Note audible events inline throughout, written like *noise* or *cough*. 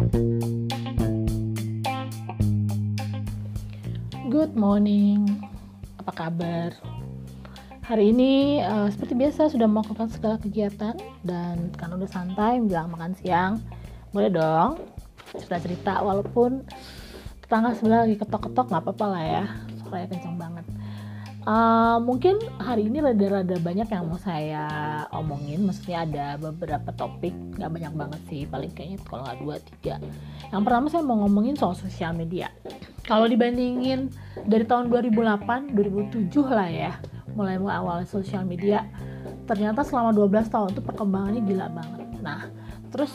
Good morning, apa kabar? Hari ini uh, seperti biasa sudah melakukan segala kegiatan dan karena udah santai bilang makan siang, boleh dong cerita cerita walaupun tetangga sebelah lagi ketok-ketok nggak apa-apa lah ya, suaranya kencang banget. Uh, mungkin hari ini rada-rada banyak yang mau saya omongin, maksudnya ada beberapa topik, nggak banyak banget sih, paling kayaknya kalau nggak dua tiga. Yang pertama saya mau ngomongin soal sosial media. Kalau dibandingin dari tahun 2008, 2007 lah ya, mulai awal sosial media, ternyata selama 12 tahun itu perkembangannya gila banget. Nah, terus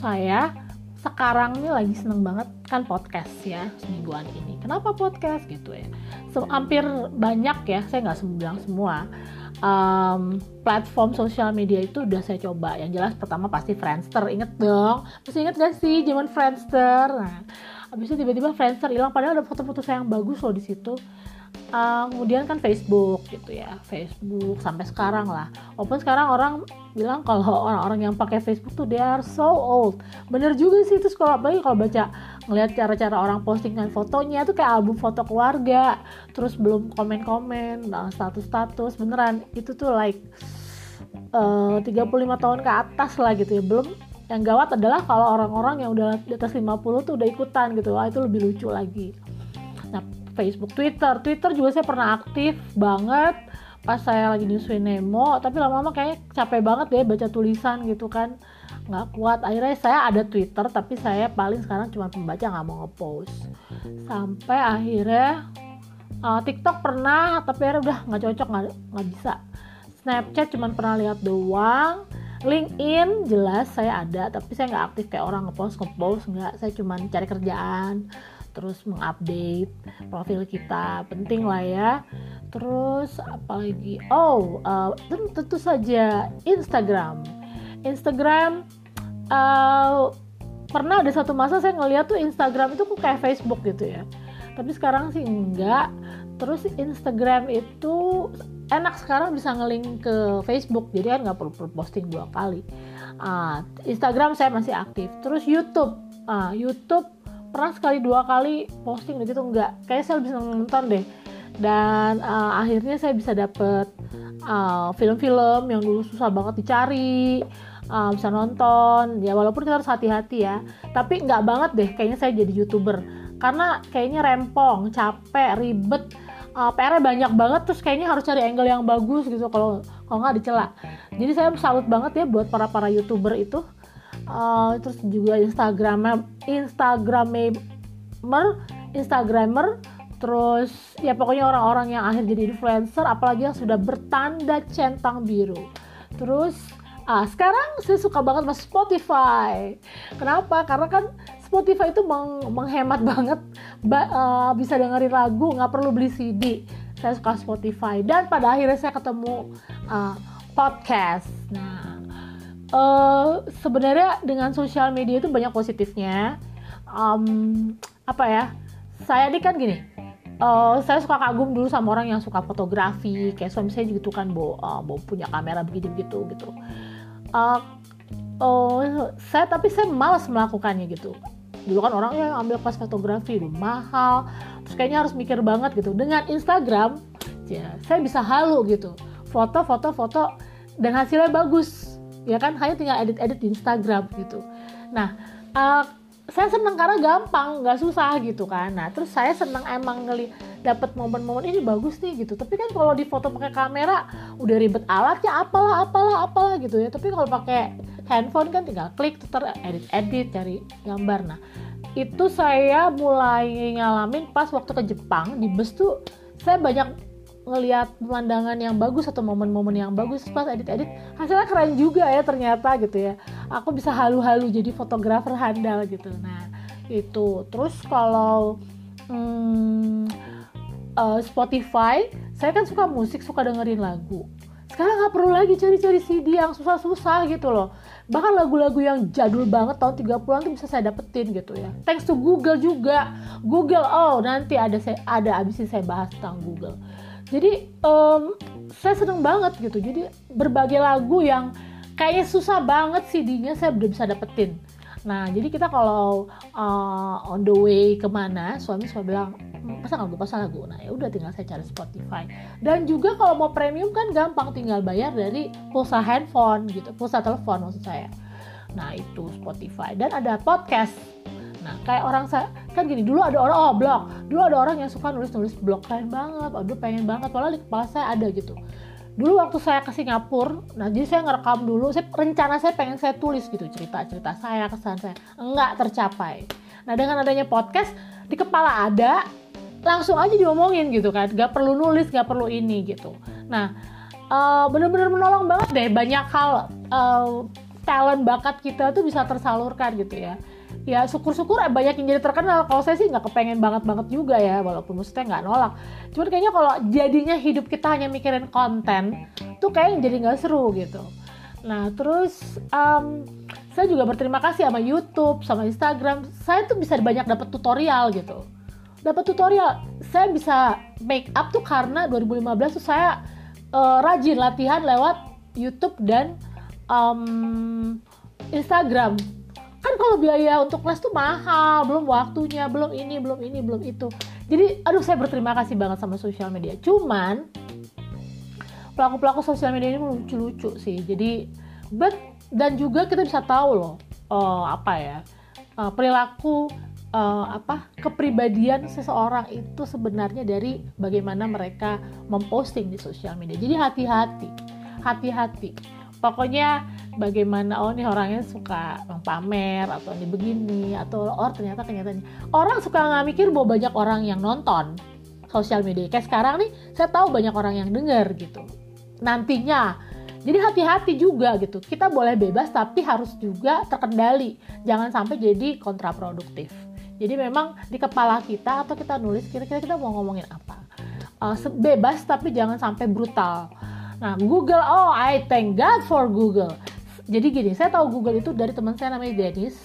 saya sekarang ini lagi seneng banget kan podcast ya semingguan ini. Kenapa podcast gitu ya? So, hampir banyak ya, saya nggak bilang semua um, platform sosial media itu udah saya coba. Yang jelas pertama pasti Friendster, inget dong. Masih inget gak sih zaman Friendster? Nah, habis itu tiba-tiba Friendster hilang padahal ada foto-foto saya yang bagus loh di situ uh, kemudian kan Facebook gitu ya Facebook sampai sekarang lah. Walaupun sekarang orang bilang kalau *laughs* orang-orang yang pakai Facebook tuh they are so old. Bener juga sih itu kalau apalagi kalau baca ngelihat cara-cara orang postingan fotonya tuh kayak album foto keluarga terus belum komen-komen nah, status-status beneran. Itu tuh like uh, 35 tahun ke atas lah gitu ya. Belum yang gawat adalah kalau orang-orang yang udah di atas 50 tuh udah ikutan gitu. Wah itu lebih lucu lagi. Nah Facebook Twitter. Twitter juga saya pernah aktif banget pas saya lagi nyusuin Nemo tapi lama-lama kayak capek banget deh baca tulisan gitu kan. Nggak kuat. Akhirnya saya ada Twitter tapi saya paling sekarang cuma pembaca nggak mau ngepost. Sampai akhirnya uh, TikTok pernah tapi akhirnya udah nggak cocok nggak bisa. Snapchat cuma pernah lihat doang. LinkedIn jelas saya ada tapi saya nggak aktif kayak orang ngepost ngepost nggak. Saya cuma cari kerjaan terus mengupdate profil kita. Penting lah ya. Terus apalagi? Oh uh, tentu saja Instagram. Instagram uh, pernah ada satu masa saya ngeliat tuh Instagram itu kok kayak Facebook gitu ya. Tapi sekarang sih enggak. Terus Instagram itu enak sekarang bisa ngelink ke Facebook. Jadi kan nggak perlu, perlu posting dua kali. Uh, Instagram saya masih aktif. Terus YouTube. Uh, YouTube pernah sekali dua kali posting gitu enggak kayak saya bisa nonton deh. Dan uh, akhirnya saya bisa dapet film film-film yang dulu susah banget dicari uh, bisa nonton. Ya walaupun kita harus hati-hati ya. Tapi nggak banget deh kayaknya saya jadi youtuber. Karena kayaknya rempong capek ribet. Uh, PR-nya banyak banget terus kayaknya harus cari angle yang bagus gitu kalau kalau nggak dicela. Jadi saya salut banget ya buat para para youtuber itu uh, terus juga instagramnya instagramer instagramer terus ya pokoknya orang-orang yang akhir jadi influencer apalagi yang sudah bertanda centang biru. Terus ah sekarang saya suka banget sama Spotify. Kenapa? Karena kan Spotify itu meng menghemat banget ba uh, bisa dengerin lagu nggak perlu beli CD saya suka Spotify. Dan pada akhirnya saya ketemu uh, podcast. Nah uh, sebenarnya dengan sosial media itu banyak positifnya. Um, apa ya? Saya ini kan gini uh, saya suka kagum dulu sama orang yang suka fotografi kayak suami saya gitu kan bawa, uh, bawa punya kamera begitu begitu gitu. Uh, uh, saya tapi saya malas melakukannya gitu. Dulu kan orang yang ambil pas fotografi udah mahal. Terus kayaknya harus mikir banget gitu. Dengan Instagram ya saya bisa halu gitu. Foto foto foto dan hasilnya bagus ya kan? Hanya tinggal edit edit di Instagram gitu. Nah uh, saya seneng karena gampang nggak susah gitu kan. Nah terus saya seneng emang ngeli dapat momen-momen ini bagus nih gitu. Tapi kan kalau di foto pakai kamera udah ribet alatnya apalah apalah apalah gitu ya. Tapi kalau pakai handphone kan tinggal klik ter edit edit cari gambar. Nah itu saya mulai ngalamin pas waktu ke Jepang di bus tuh saya banyak ngelihat pemandangan yang bagus atau momen-momen yang bagus pas edit-edit hasilnya keren juga ya ternyata gitu ya. Aku bisa halu-halu jadi fotografer handal gitu. Nah itu. Terus kalau hmm, uh, Spotify saya kan suka musik suka dengerin lagu. Sekarang nggak perlu lagi cari-cari CD yang susah-susah gitu loh. Bahkan lagu-lagu yang jadul banget tahun 30-an tuh bisa saya dapetin gitu ya. Thanks to Google juga. Google oh nanti ada saya ada abis ini saya bahas tentang Google jadi um, saya seneng banget gitu jadi berbagai lagu yang kayaknya susah banget CD-nya saya udah bisa dapetin Nah, jadi kita kalau uh, on the way ke mana, suami suka bilang, hmm, pasang lagu, pasang lagu. Nah, ya udah tinggal saya cari Spotify. Dan juga kalau mau premium kan gampang, tinggal bayar dari pulsa handphone gitu, pulsa telepon maksud saya. Nah, itu Spotify. Dan ada podcast. Kayak orang kan gini, dulu ada orang oh blog. Dulu ada orang yang suka nulis-nulis blog. Keren banget. Aduh, pengen banget. Padahal di kepala saya ada gitu. Dulu waktu saya ke Singapura nah jadi saya ngerekam dulu saya rencana saya pengen saya tulis gitu cerita cerita saya kesan saya. Enggak tercapai. Nah dengan adanya podcast di kepala ada langsung aja diomongin gitu kan. Gak perlu nulis gak perlu ini gitu. Nah uh, bener-bener menolong banget deh. Banyak hal uh, talent bakat kita tuh bisa tersalurkan gitu ya ya syukur-syukur banyak yang jadi terkenal. Kalau saya sih nggak kepengen banget banget juga ya walaupun maksudnya nggak nolak. Cuman kayaknya kalau jadinya hidup kita hanya mikirin konten tuh kayak jadi nggak seru gitu. Nah terus um, saya juga berterima kasih sama YouTube sama Instagram. Saya tuh bisa banyak dapat tutorial gitu. Dapat tutorial saya bisa make up tuh karena 2015 tuh saya uh, rajin latihan lewat YouTube dan um, Instagram kalau biaya untuk les tuh mahal belum waktunya belum ini belum ini belum itu. Jadi aduh saya berterima kasih banget sama sosial media. Cuman pelaku-pelaku sosial media ini lucu-lucu sih. Jadi but dan juga kita bisa tahu loh uh, apa ya uh, perilaku uh, apa kepribadian seseorang itu sebenarnya dari bagaimana mereka memposting di sosial media. Jadi hati-hati hati-hati pokoknya bagaimana oh nih orangnya suka pamer atau ini begini atau oh ternyata kenyataannya. Orang suka nggak mikir bahwa banyak orang yang nonton sosial media. Kayak sekarang nih saya tahu banyak orang yang denger gitu. Nantinya jadi hati-hati juga gitu. Kita boleh bebas tapi harus juga terkendali. Jangan sampai jadi kontraproduktif. Jadi memang di kepala kita atau kita nulis kira-kira kita mau ngomongin apa? Uh, bebas tapi jangan sampai brutal Nah, Google, oh I thank God for Google. Jadi gini, saya tahu Google itu dari teman saya namanya Dennis.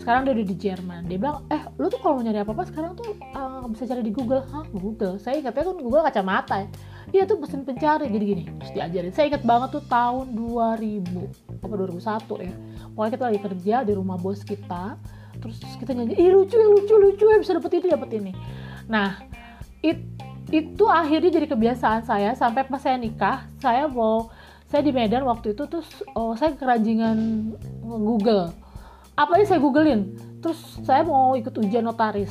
Sekarang dia udah di Jerman. Dia bilang, eh lu tuh kalau mau nyari apa-apa sekarang tuh uh, bisa cari di Google. Hah, Google? Saya ingatnya kan Google kacamata ya. Iya tuh mesin pencari jadi gini terus diajarin saya ingat banget tuh tahun 2000 apa 2001 ya pokoknya kita lagi kerja di rumah bos kita terus kita nyanyi ih lucu ya lucu lucu ya bisa dapet ini dapet ini nah it, itu akhirnya jadi kebiasaan saya sampai pas saya nikah saya mau saya di Medan waktu itu terus oh, saya kerajingan Google apa yang saya googlein? Terus saya mau ikut ujian notaris.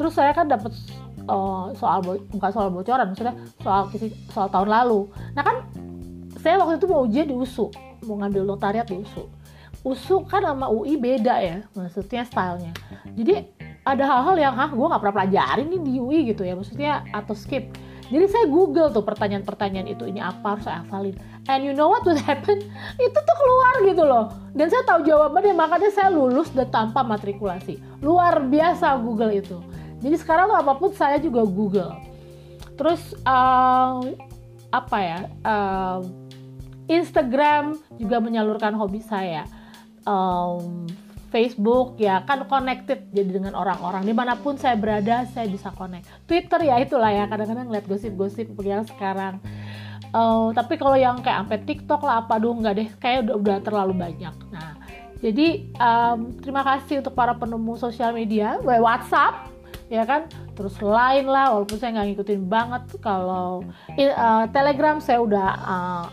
Terus saya kan dapat uh, soal bukan soal bocoran maksudnya soal soal tahun lalu. Nah kan saya waktu itu mau ujian di USU mau ngambil notariat di USU USU kan sama UI beda ya maksudnya stylenya. Jadi ada hal-hal yang ah gue nggak pernah pelajarin nih di UI gitu ya maksudnya atau skip. Jadi saya google tuh pertanyaan-pertanyaan itu ini apa harus saya hafalin? And you know what would happen? *laughs* Itu tuh keluar gitu loh. Dan saya tahu jawabannya makanya saya lulus dan tanpa matrikulasi. Luar biasa Google itu. Jadi sekarang tuh apa pun saya juga Google. Terus uh, apa ya uh, Instagram juga menyalurkan hobi saya. Um, Facebook ya kan connected jadi dengan orang-orang. Di mana pun saya berada saya bisa connect. Twitter ya itulah ya. Kadang-kadang ngeliat gosip-gosip yang sekarang. Uh, tapi kalau yang kayak sampai TikTok lah apa dong nggak deh. Kayak udah, udah terlalu banyak. Nah jadi um, terima kasih untuk para penemu sosial media. WhatsApp ya kan? Terus lain lah walaupun saya nggak ngikutin banget kalau uh, Telegram saya udah uh,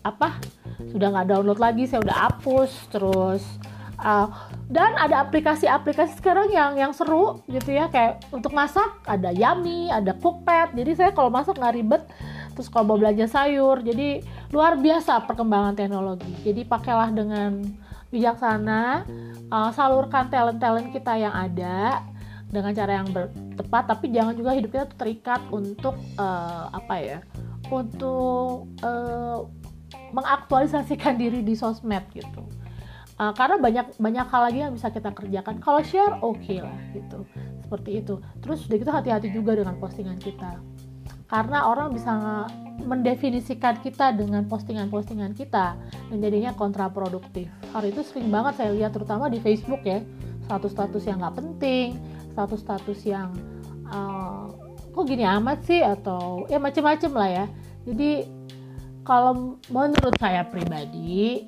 apa? Sudah nggak download lagi saya udah hapus. Terus uh, dan ada aplikasi-aplikasi sekarang yang yang seru gitu ya kayak untuk masak ada Yummy ada Cookpad. Jadi saya kalau masak nggak ribet terus kalau mau belanja sayur. Jadi luar biasa perkembangan teknologi. Jadi pakailah dengan bijaksana uh, salurkan talent-talent kita yang ada dengan cara yang tepat tapi jangan juga hidup kita terikat untuk uh, apa ya untuk uh, mengaktualisasikan *laughs* diri di sosmed gitu uh, karena banyak banyak hal lagi yang bisa kita kerjakan. Kalau share oke okay lah gitu. Seperti itu. Terus udah gitu hati-hati juga dengan postingan kita. Karena orang bisa mendefinisikan kita dengan postingan-postingan kita dan jadinya kontraproduktif. Hal itu sering banget saya lihat terutama di Facebook ya. Status-status yang nggak penting status-status yang uh, kok gini amat sih atau ya macem-macem lah ya. Jadi kalau menurut saya pribadi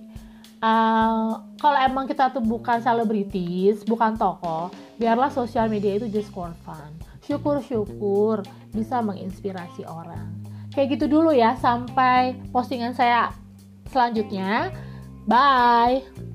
uh, kalau emang kita tuh bukan selebritis bukan tokoh biarlah sosial media itu just for fun. Syukur-syukur bisa menginspirasi orang. Kayak gitu dulu ya sampai postingan saya selanjutnya. Bye